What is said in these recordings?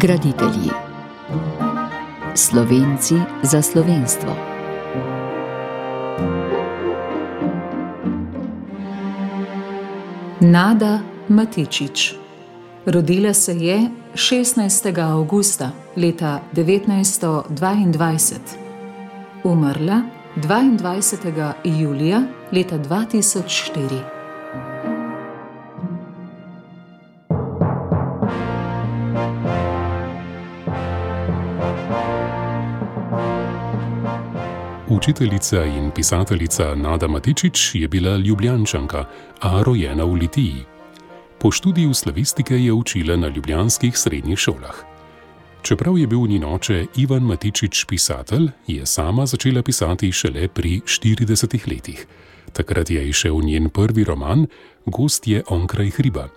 Graditelji. Slovenci za slovenstvo. Nada Matičič. Rodila se je 16. avgusta leta 1922, umrla 22. julija leta 2004. Učiteljica in pisateljica Nada Matičič je bila ljubljančanka, a rojena v Litiji. Po študiju slavistike je učila na ljubljanskih srednjih šolah. Čeprav je bil njen oče Ivan Matičič pisatelj, je sama začela pisati šele pri 40 letih. Takrat je išel njen prvi roman Gost je onkraj hriba.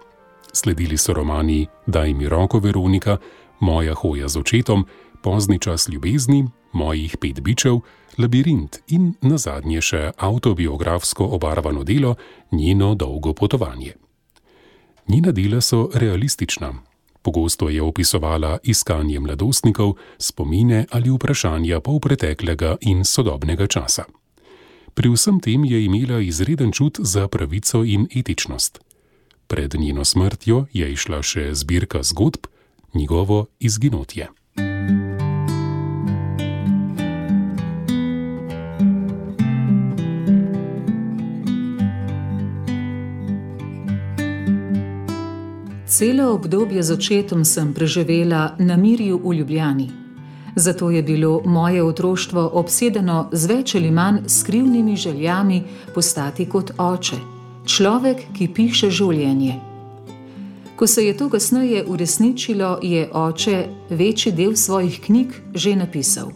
Sledili so romani Daj mi roko Veronika, Moja hoja z očetom, Pozni čas ljubezni, Mojih pet bičev, Labirint in na zadnje še autobiografsko obarvano delo Njeno dolgo potovanje. Njena dela so realistična. Pogosto je opisovala iskanje mladostnikov, spomine ali vprašanja polpreteklega in sodobnega časa. Pri vsem tem je imela izreden čut za pravico in etičnost. Pred njeno smrtjo je išla še zbirka zgodb, njegovo izginotje. Celo obdobje z očetom sem preživela na mirju v Ljubljani. Zato je bilo moje otroštvo obsedeno z več ali manj skrivnimi željami postati kot oče, človek, ki piše življenje. Ko se je to kasneje uresničilo, je oče večji del svojih knjig že napisal.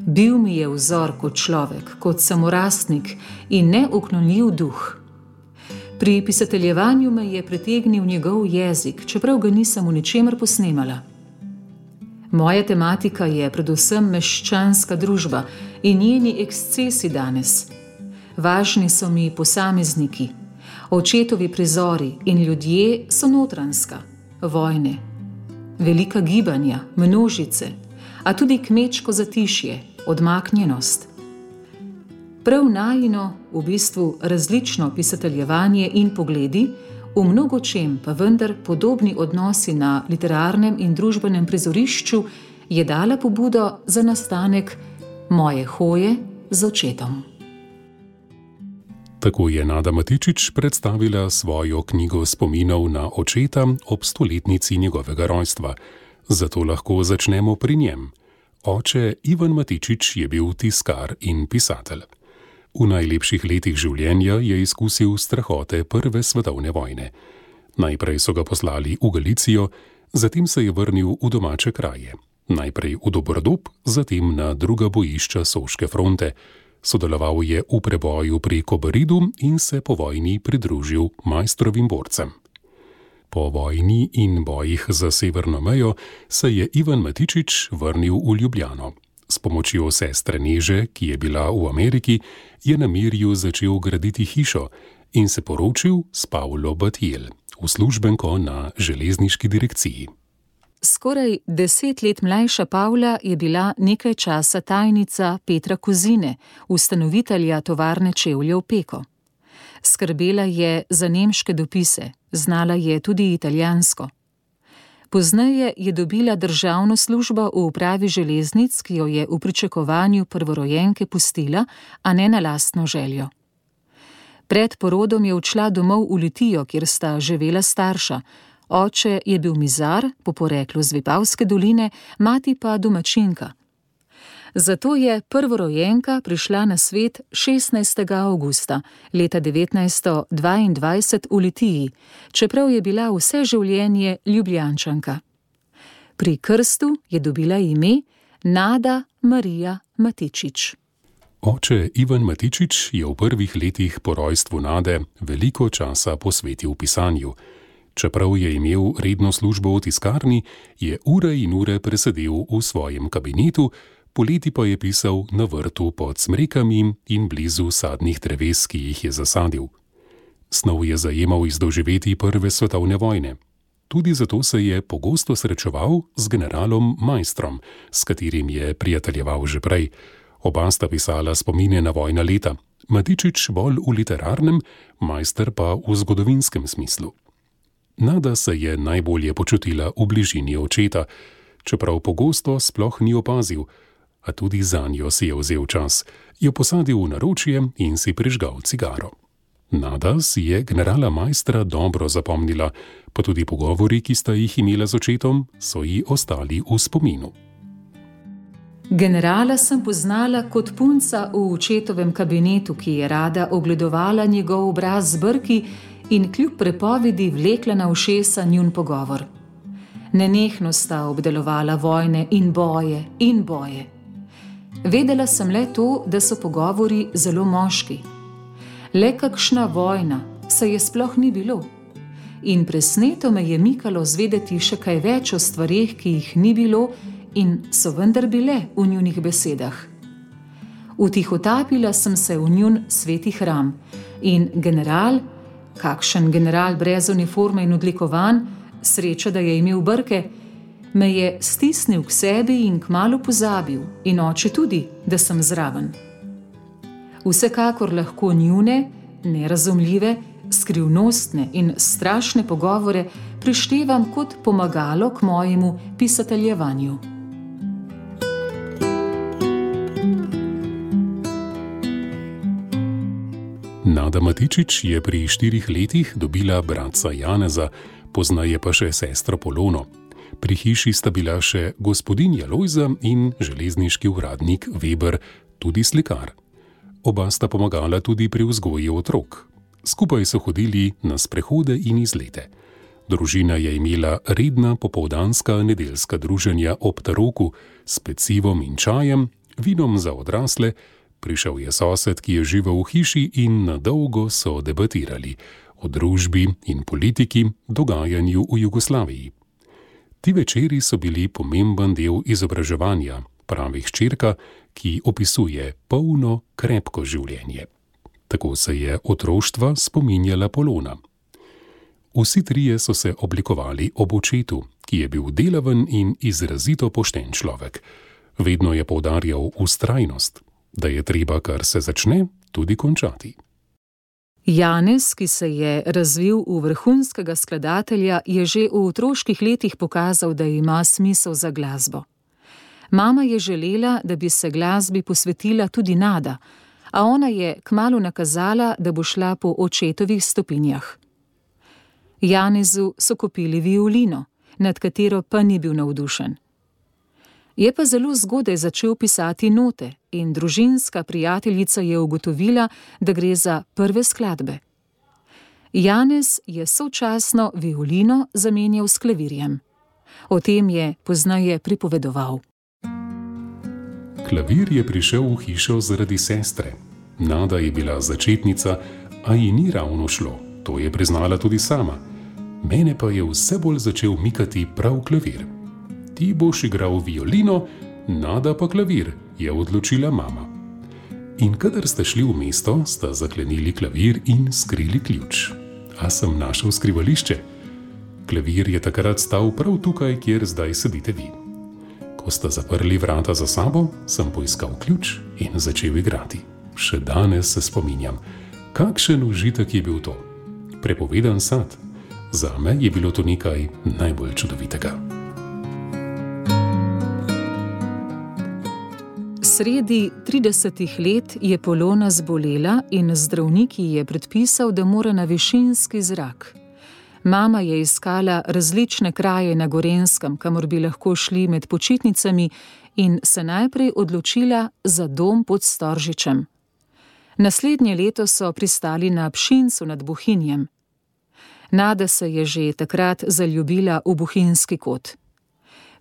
Bil mi je vzor kot človek, kot samorastnik in neuklonljiv duh. Pri pisateljevanju me je pritegnil njegov jezik, čeprav ga nisem v ničemer posnemala. Moja tematika je predvsem meščanska družba in njeni ekscesi danes. Važni so mi posamezniki, očetovi prizori in ljudje so notranska, vojne, velika gibanja, množice, a tudi kmečko zatišje, odmaknjenost prav najino, v bistvu različno pisateljevanje in pogledi, v mnogo čem pa vendar podobni odnosi na literarnem in družbenem prizorišču, je dala pobudo za nastanek moje hoje z očetom. Tako je Nada Matičič predstavila svojo knjigo spominov na očeta ob stoletnici njegovega rojstva. Zato lahko začnemo pri njem. Oče Ivan Matičič je bil tiskar in pisatelj. V najlepših letih življenja je izkusil strahote Prve svetovne vojne. Najprej so ga poslali v Galicijo, zatem se je vrnil v domače kraje. Najprej v Dobrodob, zatem na druga bojišča Soške fronte. Sodeloval je v preboju pri Kobaridu in se po vojni pridružil majstrovim borcem. Po vojni in bojih za severno mejo se je Ivan Matičič vrnil v Ljubljano. S pomočjo sestre Neže, ki je bila v Ameriki, je na Mirju začel graditi hišo in se poročil s Paulo Batjel, uslužbenko na železniški direkciji. Skoraj deset let mlajša Pavla je bila nekaj časa tajnica Petra Kozine, ustanovitelja tovarne čevljev Peko. Skrbela je za nemške dopise, znala je tudi italijansko. Pozneje je dobila državno službo v upravi železnic, ki jo je v pričakovanju prvorojenke pustila, a ne na lastno željo. Pred porodom je odšla domov v Litijo, kjer sta živela starša. Oče je bil mizar, po poreklu z Vipavske doline, mati pa domačinka. Zato je prvorojenka prišla na svet 16. augusta leta 1922 v Litiji, čeprav je bila vse življenje ljubljančanka. Pri krstu je dobila ime Nada Marija Matičič. Oče Ivan Matičič je v prvih letih po rojstvu Nade veliko časa posvetil pisanju. Čeprav je imel redno službo v tiskarni, je ure in ure presedel v svojem kabinetu, poleti pa je pisal na vrtu pod smrekami in blizu sadnih dreves, ki jih je zasadil. Snov je zajemal iz doživeti prve svetovne vojne. Tudi zato se je pogosto srečeval z generalom Majstrom, s katerim je prijateljeval že prej. Oba sta pisala spomine na vojna leta, Matičič bolj v literarnem, Majster pa v zgodovinskem smislu. Nada se je najbolje počutila v bližini očeta, čeprav pogosto sploh ni opazil, a tudi za njo si je vzel čas, jo posadil v naročje in si prižgal cigaro. Nada si je generala Majstra dobro zapomnila, pa tudi pogovori, ki sta jih imela z očetom, so ji ostali v spominu. Generala sem poznala kot punca v očetovem kabinetu, ki je rada ogledovala njegov obraz z brki in kljub prepovedi vlekla na ušesa njun pogovor. Nenehno sta obdelovala vojne in boje in boje. Vedela sem le to, da so pogovori zelo moški. Le kakšna vojna se je sploh ni bilo. In presneto me je mikalo zvedeti še kaj več o stvarih, ki jih ni bilo in so vendar bile v njunih besedah. Utihotapila sem se v njun sveti hram in general, kakšen general brez uniforme in odlikovan, sreča, da je imel brke, me je stisnil k sebi in kmalo pozabil, in oče tudi, da sem zraven. Vsekakor lahko njune, nerazumljive, skrivnostne in strašne pogovore prištevam kot pomagalo k mojemu pisateljevanju. Nada Matičič je pri štirih letih dobila bratca Janeza, poznaje pa še sestro Polono. Pri hiši sta bila še gospodinja Lojza in železniški uradnik Weber, tudi slikar. Oba sta pomagala tudi pri vzgoji otrok. Skupaj so hodili na sprehode in izlete. Družina je imela redna popoldanska nedeljska druženja ob taroku s pecivom in čajem, vinom za odrasle, Prišel je sosed, ki je živel v hiši in na dolgo so debatirali o družbi in politiki, dogajanju v Jugoslaviji. Ti večeri so bili pomemben del izobraževanja, pravi hčerka, ki opisuje polno, krepko življenje. Tako se je otroštva spominjala Polona. Vsi trije so se oblikovali ob očetu, ki je bil delaven in izrazito pošten človek. Vedno je poudarjal ustrajnost, da je treba, kar se začne, tudi končati. Janez, ki se je razvil v vrhunskega skladatelja, je že v otroških letih pokazal, da ima smisel za glasbo. Mama je želela, da bi se glasbi posvetila tudi Nada, a ona je kmalo nakazala, da bo šla po očetovih stopinjah. Janezu so kupili violino, nad katero pa ni bil navdušen. Je pa zelo zgodaj začel pisati note in družinska prijateljica je ugotovila, da gre za prve skladbe. Janez je sočasno violino zamenjal s klavirjem. O tem je poznaje pripovedoval. Klavir je prišel v hišo zaradi sestre. Nada je bila začetnica, a ji ni ravno šlo, to je priznala tudi sama. Mene pa je vse bolj začel mikati prav klavir ti boš igral violino, nada pa klavir, je odločila mama. In kadar ste šli v mesto, sta zaklenili klavir in skrili ključ. A sem našel skrivališče. Klavir je takrat stal prav tukaj, kjer zdaj sedite vi. Ko sta zaprli vrata za sabo, sem poiskal ključ in začel igrati. Še danes se spominjam, kakšen užitek je bil to. Prepovedan sad. Za me je bilo to nekaj najbolj čudovitega. Sredi 30 let je Polona zbolela in zdravnik ji je predpisal, da mora na višinski zrak. Mama je iskala različne kraje na Gorenskem, kamor bi lahko šli med počitnicami, in se najprej odločila za dom pod Storžičem. Naslednje leto so pristali na Pšincu nad Buhinjem. Nada se je že takrat zaljubila v Buhinski kot.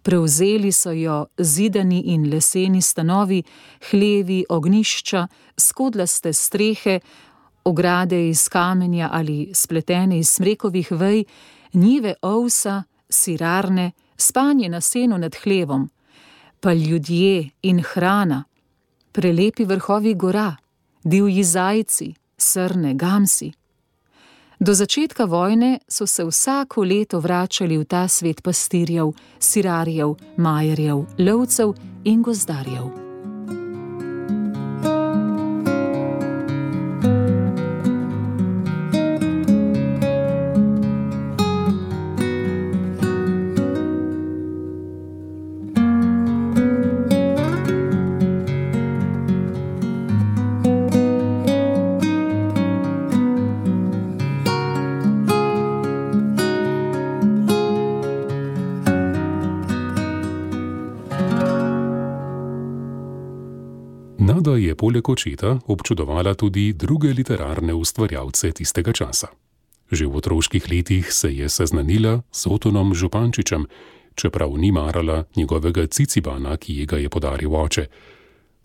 Prevzeli so jo zidani in leseni stanovi, hlevi, ognišča, skodlaste strehe, ograde iz kamenja ali spletene iz smrekovih vej, njive ovsa, sirarne, spanje na senu nad hlevom, pa ljudje in hrana, prelepi vrhovi gora, divji zajci, srne, gamsi. Do začetka vojne so se vsako leto vračali v ta svet pastirjev, sirarjev, majerjev, lovcev in gozdarjev. Je poleg očeta občudovala tudi druge literarne ustvarjalce tistega časa. Že v otroških letih se je seznanila s Otonom Župančičem, čeprav ni marala njegovega cicibana, ki ga je podaril oče.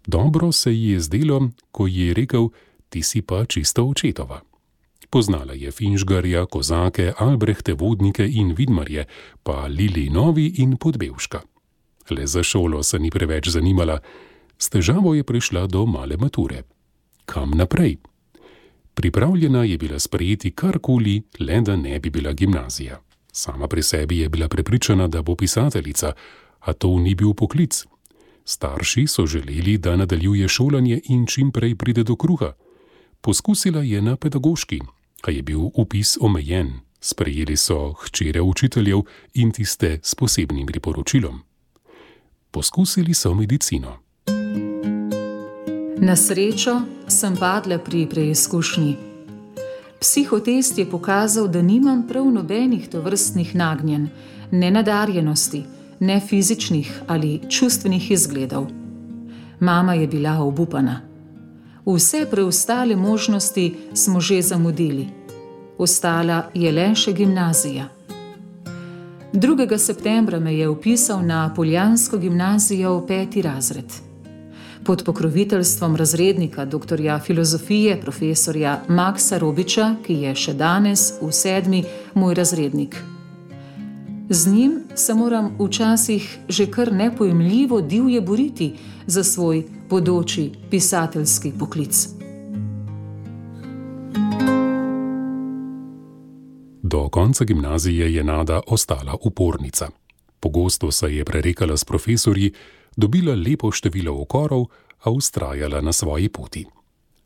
Dobro se ji je zdelo, ko ji je rekel: Ti si pa čisto očetova. Poznala je Finžgarja, Kozake, Albrehte, Vodnike in Vidmarje, pa Lili Novi in Podbevška. Le za šolo se ni preveč zanimala, S težavo je prišla do male mature. Kam naprej? Pripravljena je bila sprejeti karkoli, le da ne bi bila gimnazija. Sama pri sebi je bila prepričana, da bo pisateljica, a to ni bil poklic. Starši so želeli, da nadaljuje šolanje in čim prej pride do kruha. Poskusila je na pedagoški, a je bil upis omejen. Sprejeli so hčere učiteljev in tiste s posebnim priporočilom. Poskusili so medicino. Na srečo sem padla pri preizkušnji. Psihotest je pokazal, da nimam prav nobenih tovrstnih nagnjen, ne nadarjenosti, ne fizičnih ali čustvenih izgledov. Mama je bila obupana. Vse preostale možnosti smo že zamudili. Ostala je le še gimnazija. 2. septembra me je upisal na Poljansko gimnazijo v peti razred pod pokroviteljstvom razrednika dr. filozofije profesorja Maksa Robiča, ki je še danes v sedmi moj razrednik. Z njim se moram včasih že kar nepojemljivo divje boriti za svoj bodoči pisateljski poklic. Do konca gimnazije je Nada ostala upornica. Pogosto se je prerekala s profesorji, dobila lepo število okorov, a ustrajala na svoji poti.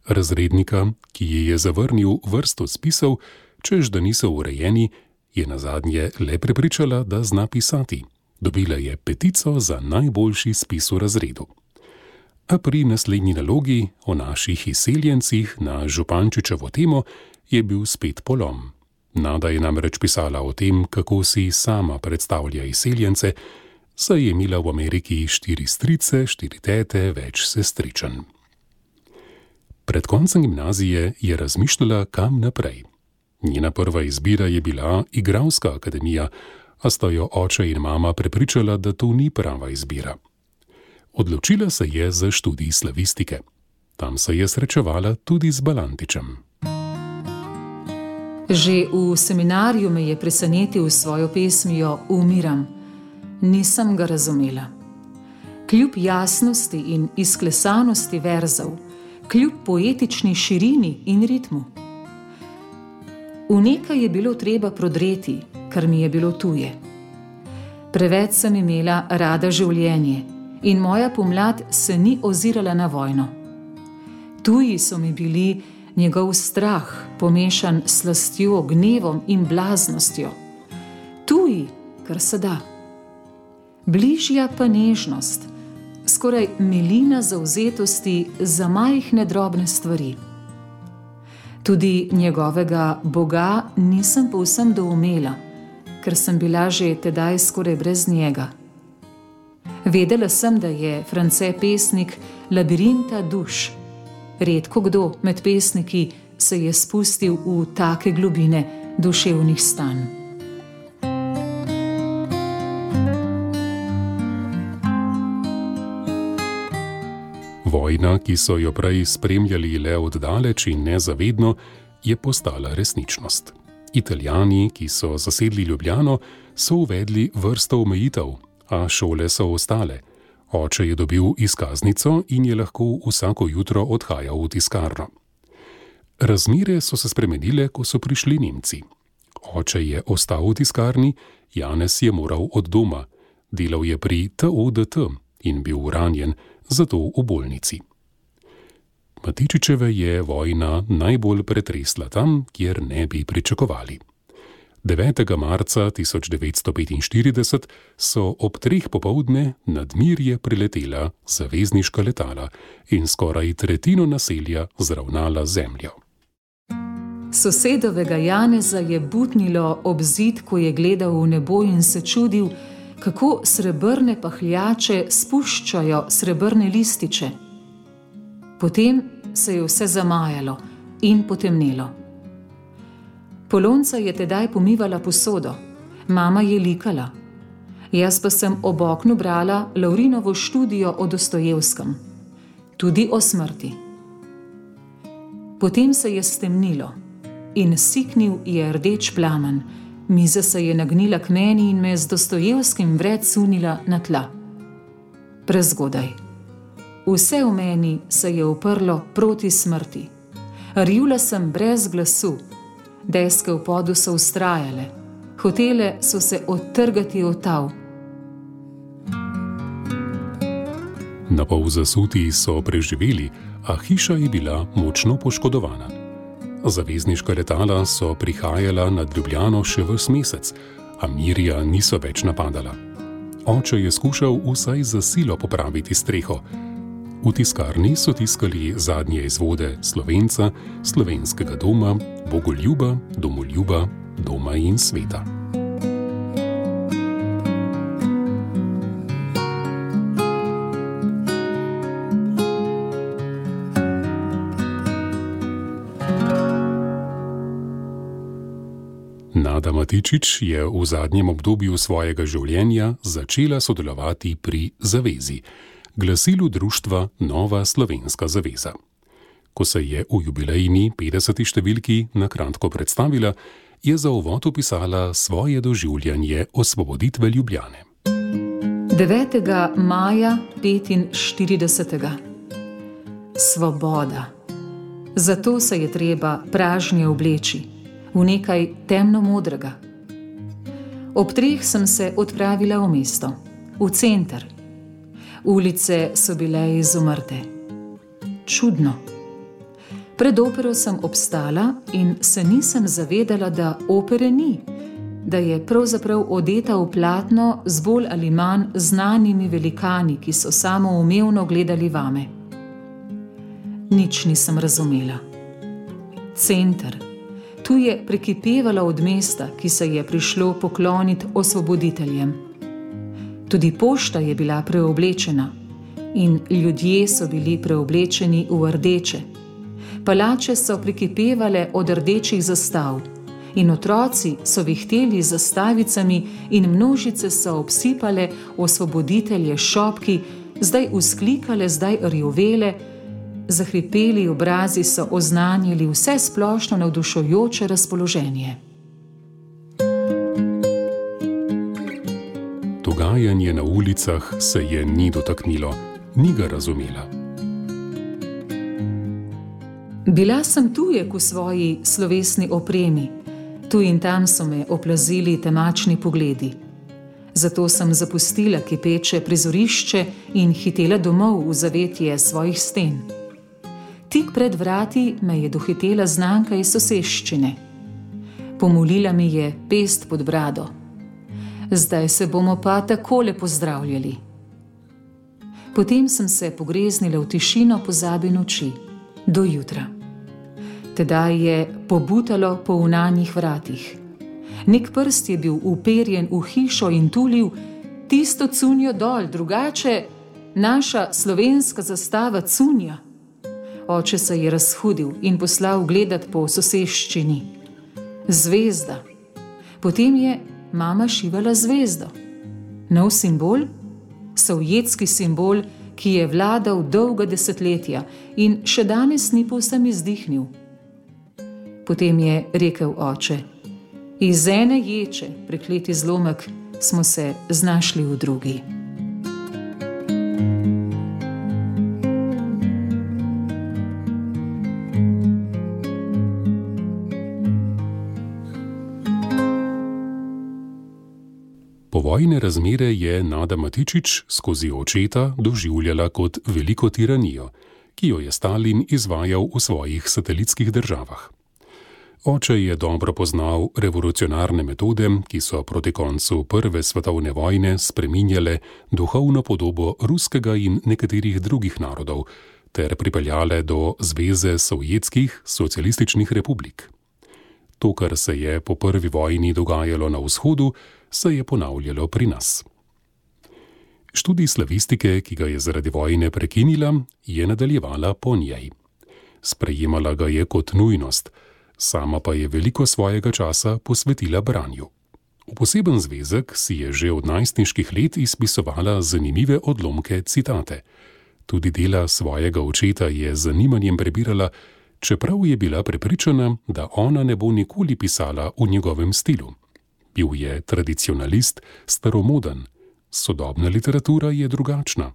Razrednika, ki ji je zavrnil vrsto spisov, čež da niso urejeni, je na zadnje le prepričala, da zna pisati. Dobila je petico za najboljši spis v razredu. A pri naslednji nalogi o naših izseljencih na Župančičevo temo je bil spet polom. Nada je namreč pisala o tem, kako si sama predstavlja izseljence, saj je imela v Ameriki štiri strice, štiri tete, več sestričen. Pred koncem gimnazije je razmišljala, kam naprej. Njena prva izbira je bila igralska akademija, a sta jo oče in mama prepričala, da to ni prava izbira. Odločila se je za študij slavistike. Tam se je srečevala tudi z Balantičem. Že v seminarju me je presenetil s svojo pesmijo Umiram nisem ga razumela. Kljub jasnosti in izklesanosti verzov, kljub poetični širini in ritmu. V nekaj je bilo treba prodreti, kar mi je bilo tuje. Preveč sem imela rada življenje in moja pomlad se ni ozirala na vojno. Tuji so mi bili njegov strah, pomešan s slastjo, gnevom in blaznostjo. Tuji, kar se da bližja pa nežnost, skoraj milina zauzetosti za majhne drobne stvari. Tudi njegovega Boga nisem povsem doumela, ker sem bila že tedaj skoraj brez njega. Vedela sem, da je France pesnik labirinta duš. Redko kdo med pesniki se je spustil v take globine duševnih stanj. Vojna, ki so jo prej spremljali le oddaleč in nezavedno, je postala resničnost. Italijani, ki so zasedli Ljubljano, so uvedli vrsto omejitev, a šole so ostale. Oče je dobil izkaznico in je lahko vsako jutro odhajal v tiskarno. Razmere so se spremenile, ko so prišli Nemci. Oče je ostal v tiskarni, Janez je moral od doma, delal je pri TODT in bil ranjen, zato v bolnici. Matičičeve je vojna najbolj pretresla tam, kjer ne bi pričakovali. 9. marca 1945 so ob treh popovdne nad Mirje priletela zavezniška letala in skoraj tretjino naselja zravnala zemljo. Sosedovega Janeza je butnilo ob zid, ko je gledal v nebo in se čudil, kako srebrne pahljače spuščajo srebrne lističe. Potem se je vse zamajalo in potemnelo. Polonca je tedaj pomivala posodo, mama je likala. Jaz pa sem ob oknu brala Laurinovo študijo o Dostojevskem, tudi o smrti. Potem se je stemnilo in siknil je rdeč plamen, miza se je nagnila k meni in me z Dostojevskim vred sunila na tla. Prezgodaj. Vse v meni se je uprlo proti smrti. Rjula sem brez glasu, deske v podu so ustrajale, hotele so se odtrgati od tav. Na pol zasuti so preživeli, a hiša je bila močno poškodovana. Zavezniška letala so prihajala nad Ljubljano še v mesec, a Mirja niso več napadala. Oče je skušal vsaj za silo popraviti streho. V tiskarni so tiskali zadnje izvode slovenca, slovenskega doma, bogoljuba, domoljuba, doma in sveta. Matičič je v zadnjem obdobju svojega življenja začela sodelovati pri Zavezi, glasilu društva Nova Slovenska Zaveza ko se je v jubilejni 50. številki na kratko predstavila, je za uvod opisala svoje doživljanje osvoboditve Ljubljane. 9. maja 45. Svoboda. Zato se je treba pražnje obleči v nekaj temno-modrega. Ob treh sem se odpravila v mesto, v center. Ulice so bile izumrte. Čudno. Pred opero sem obstala in se nisem zavedala, da opere ni, da je pravzaprav odeta v platno z bolj ali manj znanimi velikani, ki so samo umevno gledali vame. Nič nisem razumela. Center. Tu je prekipevala od mesta, ki se je prišlo pokloniti osvoboditeljem. Tudi pošta je bila preoblečena in ljudje so bili preoblečeni v rdeče palače so prikipevale od rdečih zastav, in otroci so vihteli z zastavicami, in množice so obsipale osvoboditelje šopki, zdaj usklikale, zdaj rjovele, zahripeli obrazi so oznanjili vse splošno navdušujoče razpoloženje. Dogajanje na ulicah se je ni dotaknilo, ni ga razumela. Bila sem tujek v svoji slovesni opremi, tu in tam so me oplazili temačni pogledi. Zato sem zapustila kipeče prizorišče in hitela domov v zavetje svojih sten. Tik pred vrati me je dohitela znanka iz soseščine. Pomolila mi je pest pod brado. Zdaj se bomo pa takole pozdravljali. Potem sem se pogreznila v tišino pozabi noči, do jutra. Tedaj je pobutalo po unanjih vratih. Nek prst je bil uperjen v hišo in tulil, tisto cunjo dol, drugače naša slovenska zastava cunja. Oče se je razhudil in poslal gledat po soseščini. Zvezda. Potem je mama šivala zvezdo. Nov simbol, sovjetski simbol, ki je vladal dolga desetletja in še danes ni povsem izdihnil. Potem je rekel oče: Iz ene ječe, prekleti zlomek, smo se znašli v drugi. Povojne razmere je Nada Matičič skozi očeta doživljala kot veliko tiranijo, ki jo je Stalin izvajal v svojih satelitskih državah. Oče je dobro poznal revolucionarne metode, ki so proti koncu Prve svetovne vojne spreminjale duhovno podobo ruskega in nekaterih drugih narodov ter pripeljale do Zveze sovjetskih socialističnih republik. To, kar se je po prvi vojni dogajalo na vzhodu, se je ponavljalo pri nas. Študij slavistike, ki ga je zaradi vojne prekinila, je nadaljevala po njej. Sprejemala ga je kot nujnost, sama pa je veliko svojega časa posvetila branju. V poseben zvezek si je že od najstniških let izpisovala zanimive odlomke citate. Tudi dela svojega očeta je z zanimanjem prebirala, čeprav je bila prepričana, da ona ne bo nikoli pisala v njegovem stilu. Bil je tradicionalist, staromoden, sodobna literatura je drugačna.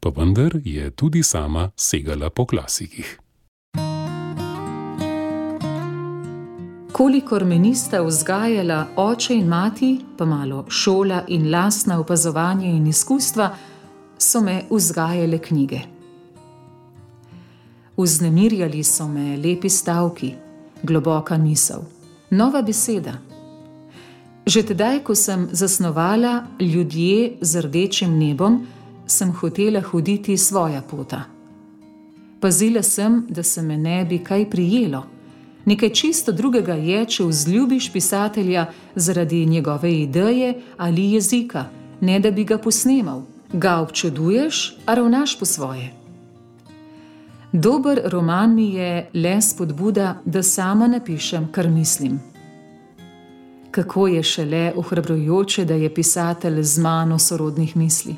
Pa vendar je tudi sama segala po klasikih. Kolikor me nista vzgajala oče in mati, pa malo šola in lastna opazovanja in izkustva, so me vzgajale knjige. Vznemirjali so me lepi stavki, globoka misel, nova beseda. Že tedaj, ko sem zasnovala ljudje z rdečim nebom, sem hotela hoditi svoja pota. Pazila sem, da se me ne bi kaj prijelo. Nekaj čisto drugega je, če vzljubiš pisatelja zaradi njegove ideje ali jezika, ne da bi ga posnemal, ga občuduješ, a ravnaš po svoje. Dober roman mi je le spodbuda, da sama napišem, kar mislim. Kako je šele ohrabrujoče, da je pisatelj z mano sorodnih misli.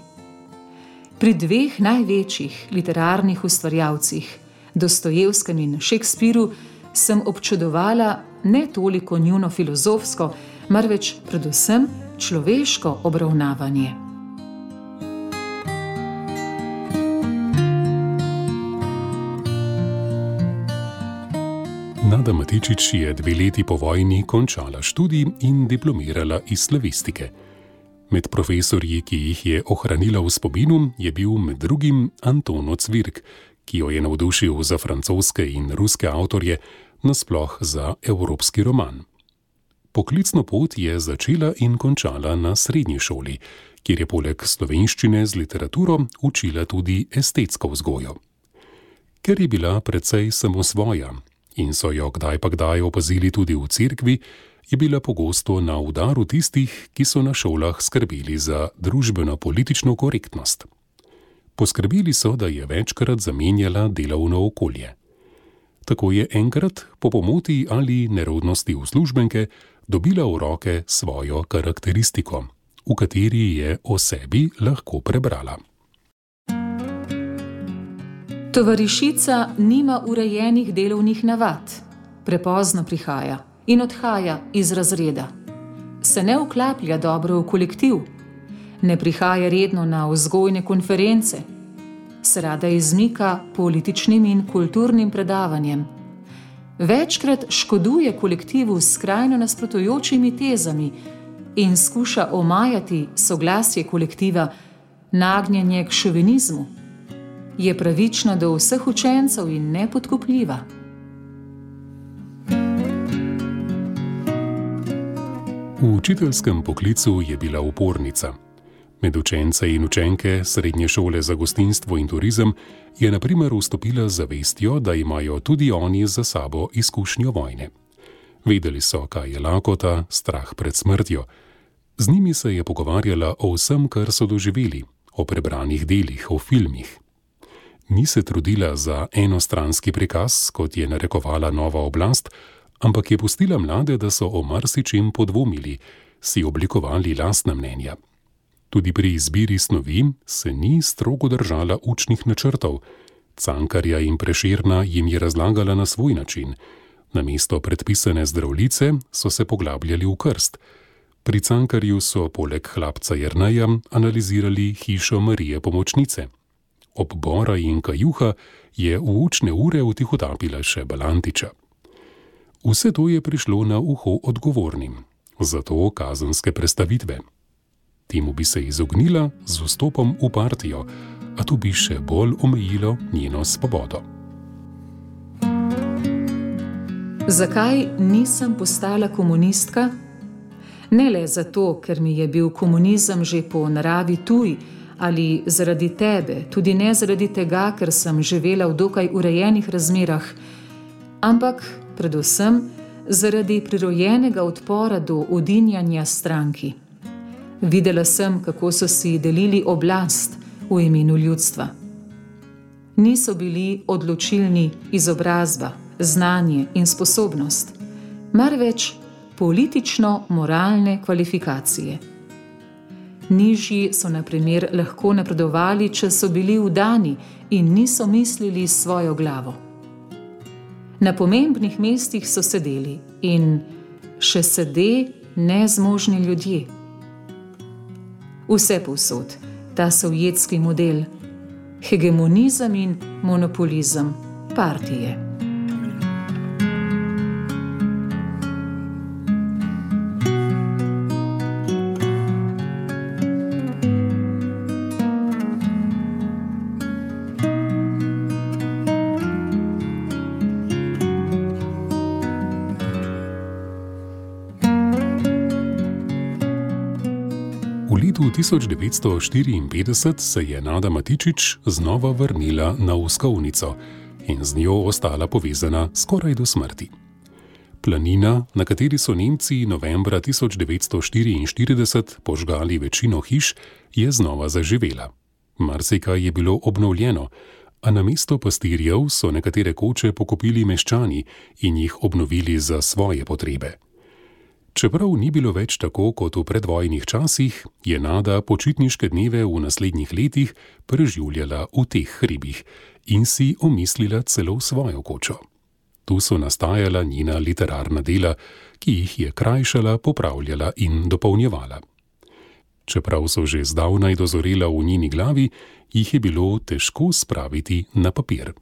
Pri dveh največjih literarnih ustvarjalcih, Dostojevskem in Šekspiru, sem občudovala ne toliko njuno filozofsko, marveč predvsem človeško obravnavanje. Nada Matičič je dve leti po vojni končala študij in diplomirala iz slavistike. Med profesorji, ki jih je ohranila v spominu, je bil med drugim Antono Cvirk, ki jo je navdušil za francoske in ruske avtorje, nasploh za evropski roman. Poklicno pot je začela in končala na srednji šoli, kjer je poleg slovenščine z literaturo učila tudi estetsko vzgojo. Ker je bila precej samosvoja, in so jo kdaj pa kdaj opazili tudi v cerkvi, je bila pogosto na udaru tistih, ki so na šolah skrbeli za družbeno-politično korektnost. Poskrbeli so, da je večkrat zamenjala delovno okolje. Tako je enkrat po pomoti ali nerodnosti uslužbenke dobila v roke svojo karakteristiko, v kateri je o sebi lahko prebrala. Tovarišica nima urejenih delovnih navad, prepozno prihaja in odhaja iz razreda. Se ne vklaplja dobro v kolektiv, ne prihaja redno na vzgojne konference, se rada izmika političnim in kulturnim predavanjem. Večkrat škoduje kolektivu s skrajno nasprotujočimi tezami in skuša omajati soglasje kolektiva, nagnjenje k šovinizmu je pravična do vseh učencev in nepodkupljiva. V učiteljskem poklicu je bila upornica. Med učence in učenke srednje šole za gostinstvo in turizem je na primer vstopila zavestjo, da imajo tudi oni za sabo izkušnjo vojne. Vedeli so, kaj je lakota, strah pred smrtjo. Z njimi se je pogovarjala o vsem, kar so doživeli, o prebranih delih, o filmih ni se trudila za enostranski prikaz, kot je narekovala nova oblast, ampak je pustila mlade, da so o marsičem podvomili, si oblikovali lastna mnenja. Tudi pri izbiri snovi se ni strogo držala učnih načrtov. Cankarja in preširna jim je razlagala na svoj način. Na mesto predpisane zdravlice so se poglabljali v krst. Pri Cankarju so poleg hlapca Jrnaja analizirali hišo Marije Pomočnice ob Bora in Kajuha je v učne ure utihotapila še Balantiča. Vse to je prišlo na uho odgovornim, zato kazenske predstavitve. Temu bi se izognila z vstopom v partijo, a to bi še bolj omejilo njeno svobodo. Zakaj nisem postala komunistka? Ne le zato, ker mi je bil komunizem že po naravi tuj, ali zaradi tebe, tudi ne zaradi tega, ker sem živela v dokaj urejenih razmerah, ampak predvsem zaradi prirojenega odpora do udinjanja stranki. Videla sem, kako so si delili oblast v imenu ljudstva. Niso bili odločilni izobrazba, znanje in sposobnost, marveč politično-moralne kvalifikacije. Nižji so, na primer, lahko napredovali, če so bili vdani in niso mislili s svojo glavo. Na pomembnih mestih so sedeli in še sede nezmožni ljudje. Vse povsod, ta sovjetski model, hegemonizem in monopolizem partije. 1954 se je Nada Matičič znova vrnila na uskovnico in z njo ostala povezana skoraj do smrti. Planina, na kateri so Nemci novembra 1944 požgali večino hiš, je znova zaživela. Marsikaj je bilo obnovljeno, a na mesto pastirjev so nekatere koče pokopili meščani in jih obnovili za svoje potrebe. Čeprav ni bilo več tako kot v predvojnih časih, je Nada počitniške dneve v naslednjih letih preživljala v teh hribih in si omislila celo svojo kočo. Tu so nastajala njena literarna dela, ki jih je krajšala, popravljala in dopolnjevala. Čeprav so že zdavnaj dozorela v njeni glavi, jih je bilo težko spraviti na papir.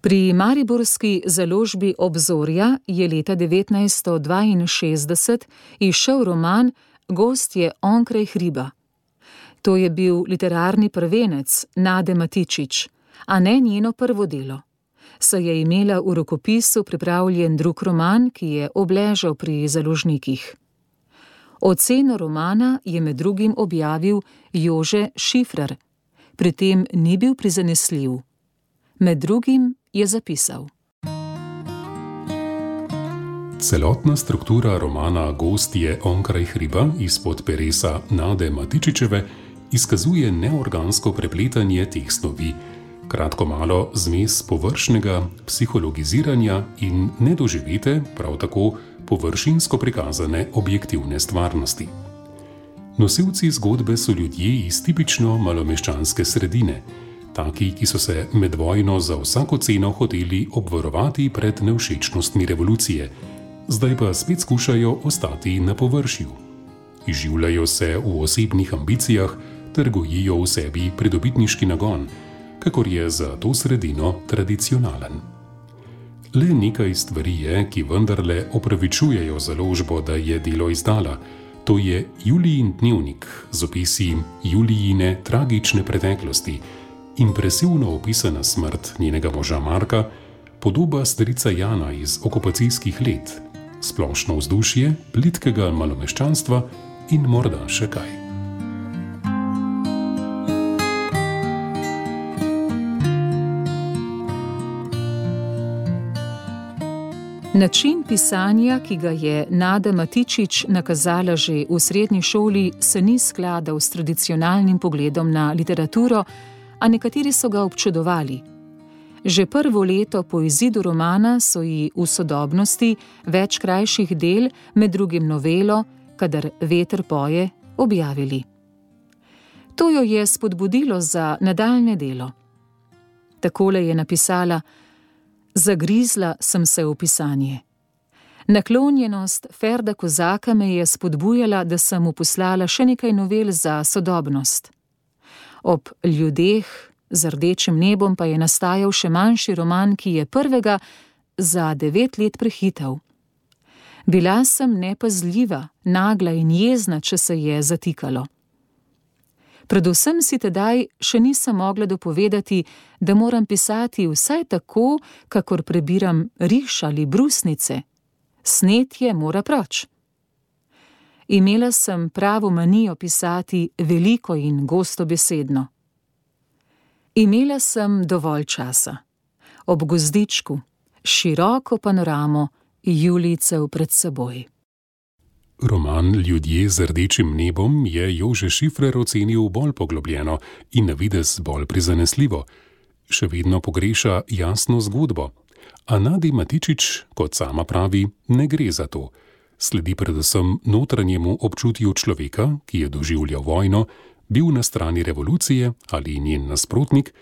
Pri Mariborski založbi Obzorja je leta 1962 izšel roman Gost je onkraj hriba. To je bil literarni prvenec Nade Matičič, a ne njeno prvo delo. Se je imela v rokopisu pripravljen drug roman, ki je obležal pri založnikih. Oceno romana je med drugim objavil Jože Šifrer, pri tem ni bil prizanesljiv. Med drugim je zapisal. Celotna struktura romana Gost je onkraj hriba izpod peresa Nade Matičičeve izkazuje neorgansko prepletanje teh snovi, kratko malo zmes površnega psihologiziranja in nedoživete, prav tako površinsko prikazane objektivne stvarnosti. Nosilci zgodbe so ljudje iz tipično malomeščanske sredine taki, ki so se med vojno za vsako ceno hoteli obvarovati pred nevšečnostmi revolucije, zdaj pa spet skušajo ostati na površju. Izživljajo se v osebnih ambicijah ter gojijo v sebi pridobitniški nagon, kakor je za to sredino tradicionalen. Le nekaj stvari je, ki vendarle opravičujejo založbo, da je delo izdala. To je Julijin dnevnik z opisi Julijine tragične preteklosti, impresivno opisana smrt njenega moža Marka, podoba strica Jana iz okupacijskih let, splošno vzdušje plitkega malomeščanstva in morda še kaj. Način pisanja, ki ga je Nada Matičič nakazala že v srednji šoli, se ni skladal s tradicionalnim pogledom na literaturo, a nekateri so ga občudovali. Že prvo leto po izidu romana so ji v sodobnosti več krajših del, med drugim novelo, kadar veter poje, objavili. To jo je spodbudilo za nadaljne delo. Takole je napisala: Zagrizla sem se v pisanje. Naklonjenost Ferda Kozaka me je spodbujala, da sem mu poslala še nekaj novel za sodobnost ob ljudeh z rdečim nebom pa je nastajal še manjši roman, ki je prvega za devet let prehitel. Bila sem nepazljiva, nagla in jezna, če se je zatikalo. Predvsem si tedaj še nisem mogla dopovedati, da moram pisati vsaj tako, kakor prebiram riš ali brusnice. Snetje mora proč. Imela sem pravo manijo pisati veliko in gosto besedno. Imela sem dovolj časa. Ob gozdičku, široko panoramo, Julicev pred seboj. Roman Ljudje z rdečim nebom je Jože Šifrer ocenil bolj poglobljeno in na vides bolj prizanesljivo. Še vedno pogreša jasno zgodbo. A Nadi Matičič, kot sama pravi, ne gre za to. Sledi predvsem notranjemu občutju človeka, ki je doživljal vojno, bil na strani revolucije ali njen nasprotnik,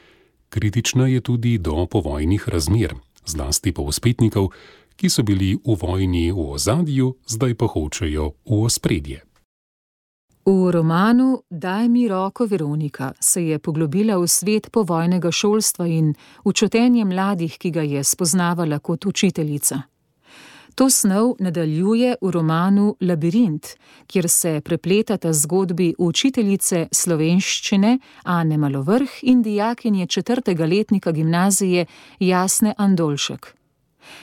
kritična je tudi do povojnih razmer, zlasti pa uspetnikov, ki so bili v vojni v ozadju, zdaj pa hočejo v ospredje. V romanu Daj mi roko Veronika se je poglobila v svet povojnega šolstva in učotenje mladih, ki ga je spoznavala kot učiteljica. To snov nadaljuje v romanu Labirint, kjer se prepletata zgodbi učiteljice slovenščine Ane Malovrh in dijakinje četrtega letnika gimnazije Jasne Andolšek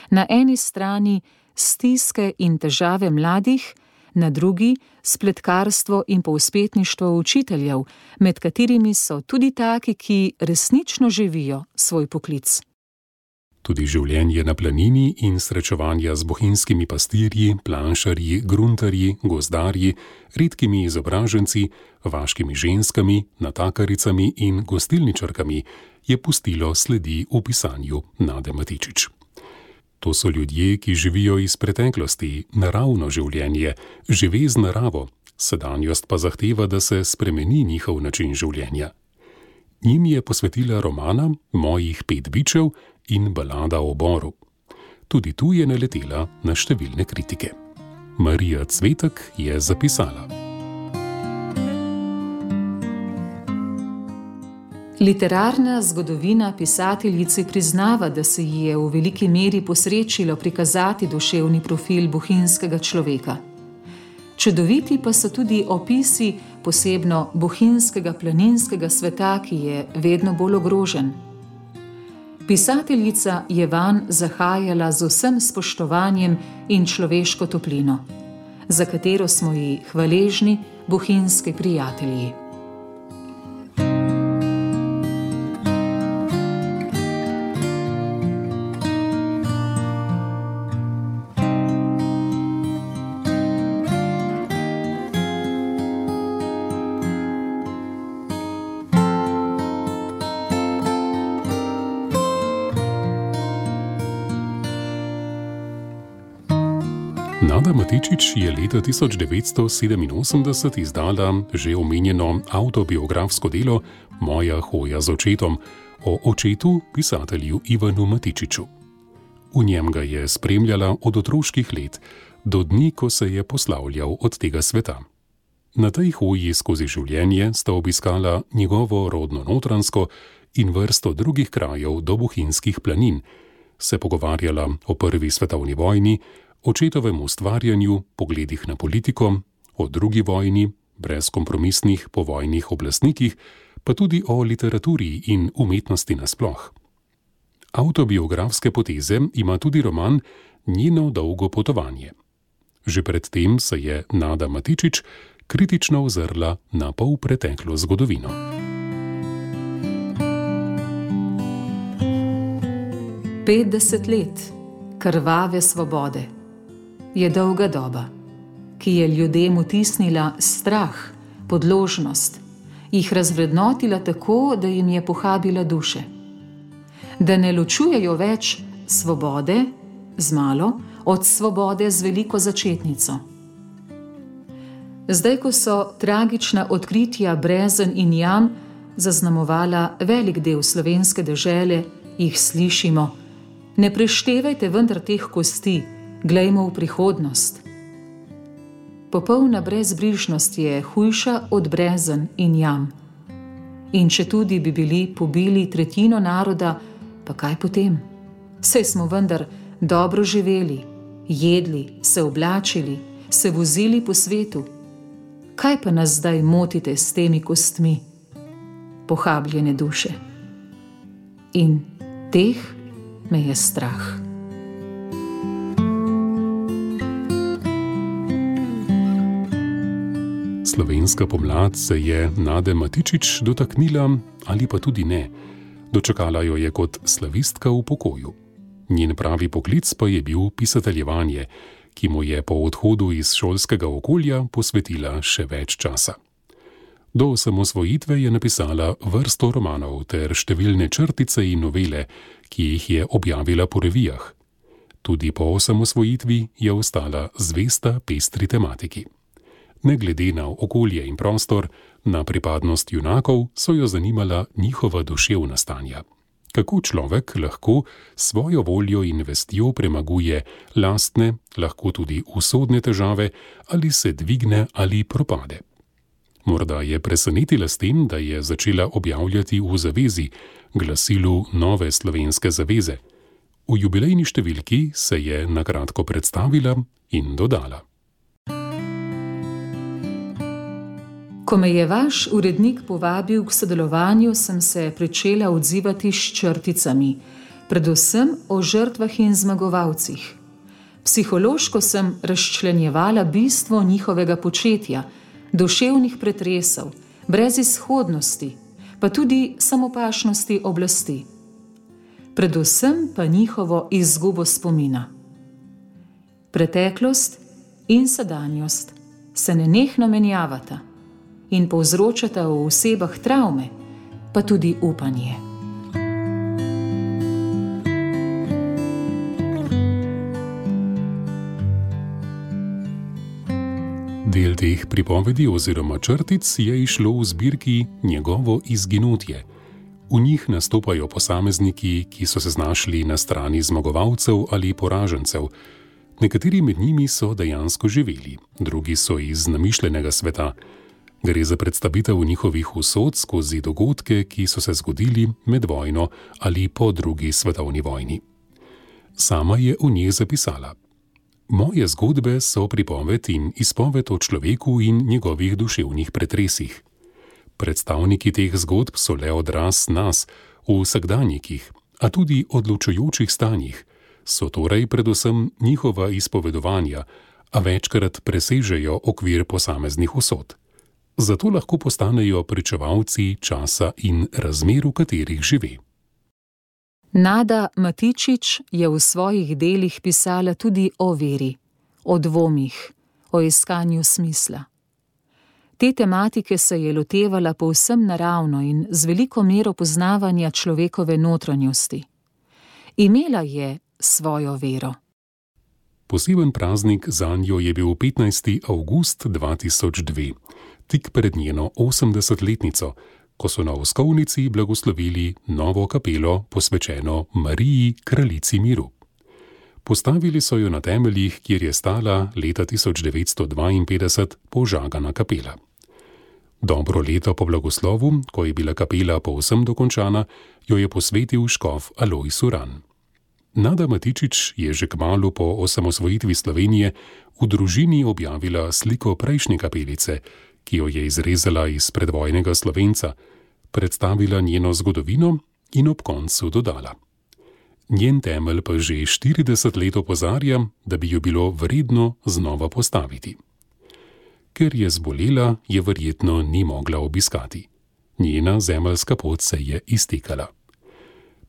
na eni strani stiske in težave mladih, na drugi spletkarstvo in povspetništvo učiteljev, med katerimi so tudi taki, ki resnično živijo svoj poklic. Tudi življenje na planini in srečevanja z bohinjskimi pastirji, planšarji, gruntarji, gozdarji, redkimi izobraženci, vaškimi ženskami, natakaricami in gostilničarkami je pustilo sledi v pisanju Nade Matičič. To so ljudje, ki živijo iz preteklosti, naravno življenje, žive z naravo, sedanjost pa zahteva, da se spremeni njihov način življenja. Njim je posvetila romana Mojih pet bičev in balada o Boru. Tudi tu je naletela na številne kritike. Marija Cvetek je zapisala. Literarna zgodovina pisateljici priznava, da se ji je v veliki meri posrečilo prikazati duševni profil bohinjskega človeka. Čudoviti pa so tudi opisi posebno bohinjskega planinskega sveta, ki je vedno bolj ogrožen. Pisateljica je van zahajala z vsem spoštovanjem in človeško toplino, za katero smo ji hvaležni bohinjski prijatelji. Leta 1987 izdala že omenjeno autobiografsko delo Moja hoja z očetom o očetu, pisatelju Ivanu Matičiču. V njem ga je spremljala od otroških let do dni, ko se je poslavljal od tega sveta. Na tej hoji skozi življenje sta obiskala njegovo rodno notransko in vrsto drugih krajev do Bohinjskih planin, se pogovarjala o prvi svetovni vojni, očetovem ustvarjanju, pogledih na politiko, o drugi vojni, brezkompromisnih povojnih oblastnikih, pa tudi o literaturi in umetnosti nasploh. Autobiografske poteze ima tudi roman Njeno dolgo potovanje. Že predtem se je Nada Matičič kritično ozrla na pol preteklo zgodovino. Petdeset let krvave svobode je dolga doba, ki je ljudem utisnila strah, podložnost, jih razvrednotila tako, da jim je pohabila duše. Da ne ločujejo več svobode z malo od svobode z veliko začetnico. Zdaj, ko so tragična odkritja brezen in jam zaznamovala velik del slovenske dežele, jih slišimo: Ne preštevajte vendar teh kosti, Glejmo v prihodnost. Popolna brezbrižnost je hujša od brezen in jam. In če tudi bi bili pobili tretjino naroda, pa kaj potem? Vse smo vendar dobro živeli, jedli, se oblačili, se vozili po svetu. Kaj pa nas zdaj motite s temi kostmi? pohabljene duše. In teh me je strah. Slovenska pomlad se je Nade Matičič dotaknila, ali pa tudi ne. Dočakala jo je kot slavistka v pokoju. Njen pravi poklic pa je bil pisateljevanje, ki mu je po odhodu iz šolskega okolja posvetila še več časa. Do osamosvojitve je napisala vrsto romanov ter številne črtice in novele, ki jih je objavila po revijah. Tudi po osamosvojitvi je ostala zvesta pestri tematiki. Ne glede na okolje in prostor, na pripadnost junakov so jo zanimala njihova duševna stanja kako človek lahko svojo voljo in vestjo premaguje lastne, lahko tudi usodne težave, ali se dvigne ali propade. Morda je presenetila s tem, da je začela objavljati v zavezi, glasilu Nove slovenske zaveze. V jubilejni številki se je na kratko predstavila in dodala. Ko me je vaš urednik povabil k sodelovanju, sem se začela odzivati s črticami, predvsem o žrtvah in zmagovalcih. Psihološko sem razčlenjevala bistvo njihovega početja, duševnih pretresov, brezizhodnosti, pa tudi samopašnosti oblasti. Predvsem pa njihovo izgubo spomina. Preteklost in sedanjost se nenehno menjavata in povzročata v osebah travme, pa tudi upanje. Del teh pripovedi oziroma črtic je išlo v zbirki Njegovo izginutje. V njih nastopajo posamezniki, ki so se znašli na strani zmagovalcev ali poražencev. Nekateri med njimi so dejansko živeli, drugi so iz namišljenega sveta. Gre za predstavitev njihovih usod skozi dogodke, ki so se zgodili med vojno ali po drugi svetovni vojni. Sama je v njih zapisala: Moje zgodbe so pripoved in izpoved o človeku in njegovih duševnih pretresih. Predstavniki teh zgodb so le odraz nas v vsakdanjikih, a tudi odločujočih stanjih, so torej predvsem njihova izpovedovanja, a večkrat presežejo okvir posameznih usod zato lahko postanejo pričevalci časa in razmer, v katerih živi. Nada Matičič je v svojih delih pisala tudi o veri, o dvomih, o iskanju smisla. Te tematike se je lotevala povsem naravno in z veliko mero poznavanja človekove notranjosti. Imela je svojo vero. Poseben praznik za njo je bil 15. august 2002 tik pred njeno 80-letnico, ko so na Oskovnici blagoslovili novo kapelo posvečeno Mariji, kraljici miru. Postavili so jo na temeljih, kjer je stala leta 1952 požagana kapela. Dobro leto po blagoslovu, ko je bila kapela povsem dokončana, jo je posvetil škof Aloj Suran. Nada Matičič je že kmalo po osamosvojitvi Slovenije v družini objavila sliko prejšnje kapelice, ki jo je izrezala iz predvojnega slovenca, predstavila njeno zgodovino in ob koncu dodala: Njen temelj pa že 40 let opozarja, da bi jo bilo vredno znova postaviti. Ker je zbolela, je verjetno ni mogla obiskati. Njena zemljska pot se je iztekala.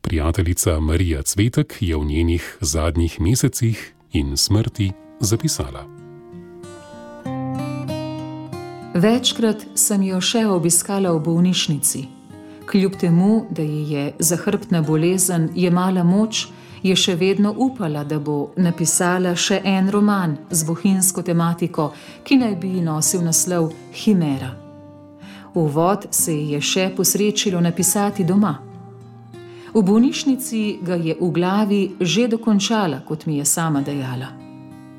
Prijateljica Marija Cvetek je v njenih zadnjih mesecih in smrti zapisala. Večkrat sem jo še obiskala v bolnišnici. Kljub temu, da ji je zahrbtna bolezen jemala moč, je še vedno upala, da bo napisala še en roman z bohinjsko tematiko, ki naj bi nosil naslov Himera. Uvod se ji je še posrečilo napisati doma. V bolnišnici ga je v glavi že dokončala, kot mi je sama dejala.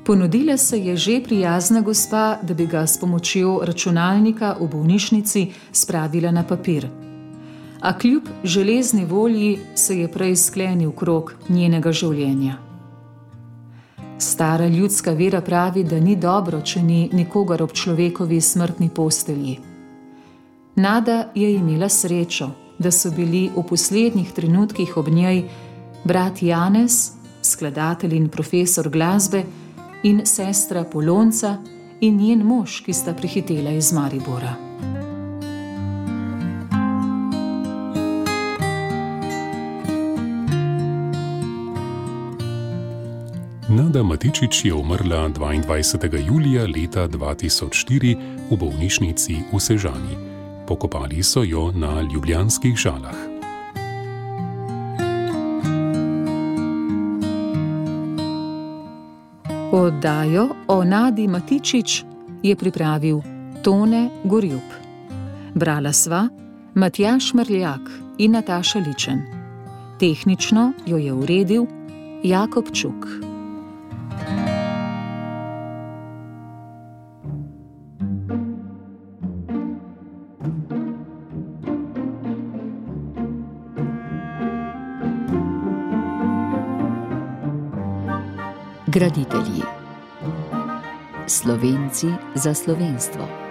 Ponudila se je že prijazna gospa, da bi ga s pomočjo računalnika v bolnišnici spravila na papir. A kljub železni volji se je prej sklenil krok njenega življenja. Stara ljudska vera pravi, da ni dobro, če ni nikogar ob človekovi smrtni postelji. Nada je imela srečo, da so bili v poslednjih trenutkih ob njej brat Janez, skladatelj in profesor glasbe, in sestra Polonca in njen mož, ki sta prihitela iz Maribora. Nada Matičič je umrla 22. julija leta 2004 v bolnišnici v Sežani. Pokopali so jo na ljubljanskih žalah. Oddajo o Nadi Matičič je pripravil Tone Gorjub. Brala sva Matjaš Mrljak in Nataša Ličen. Tehnično jo je uredil Jakob Čuk. Graditelji. Slovenci za slovenstvo.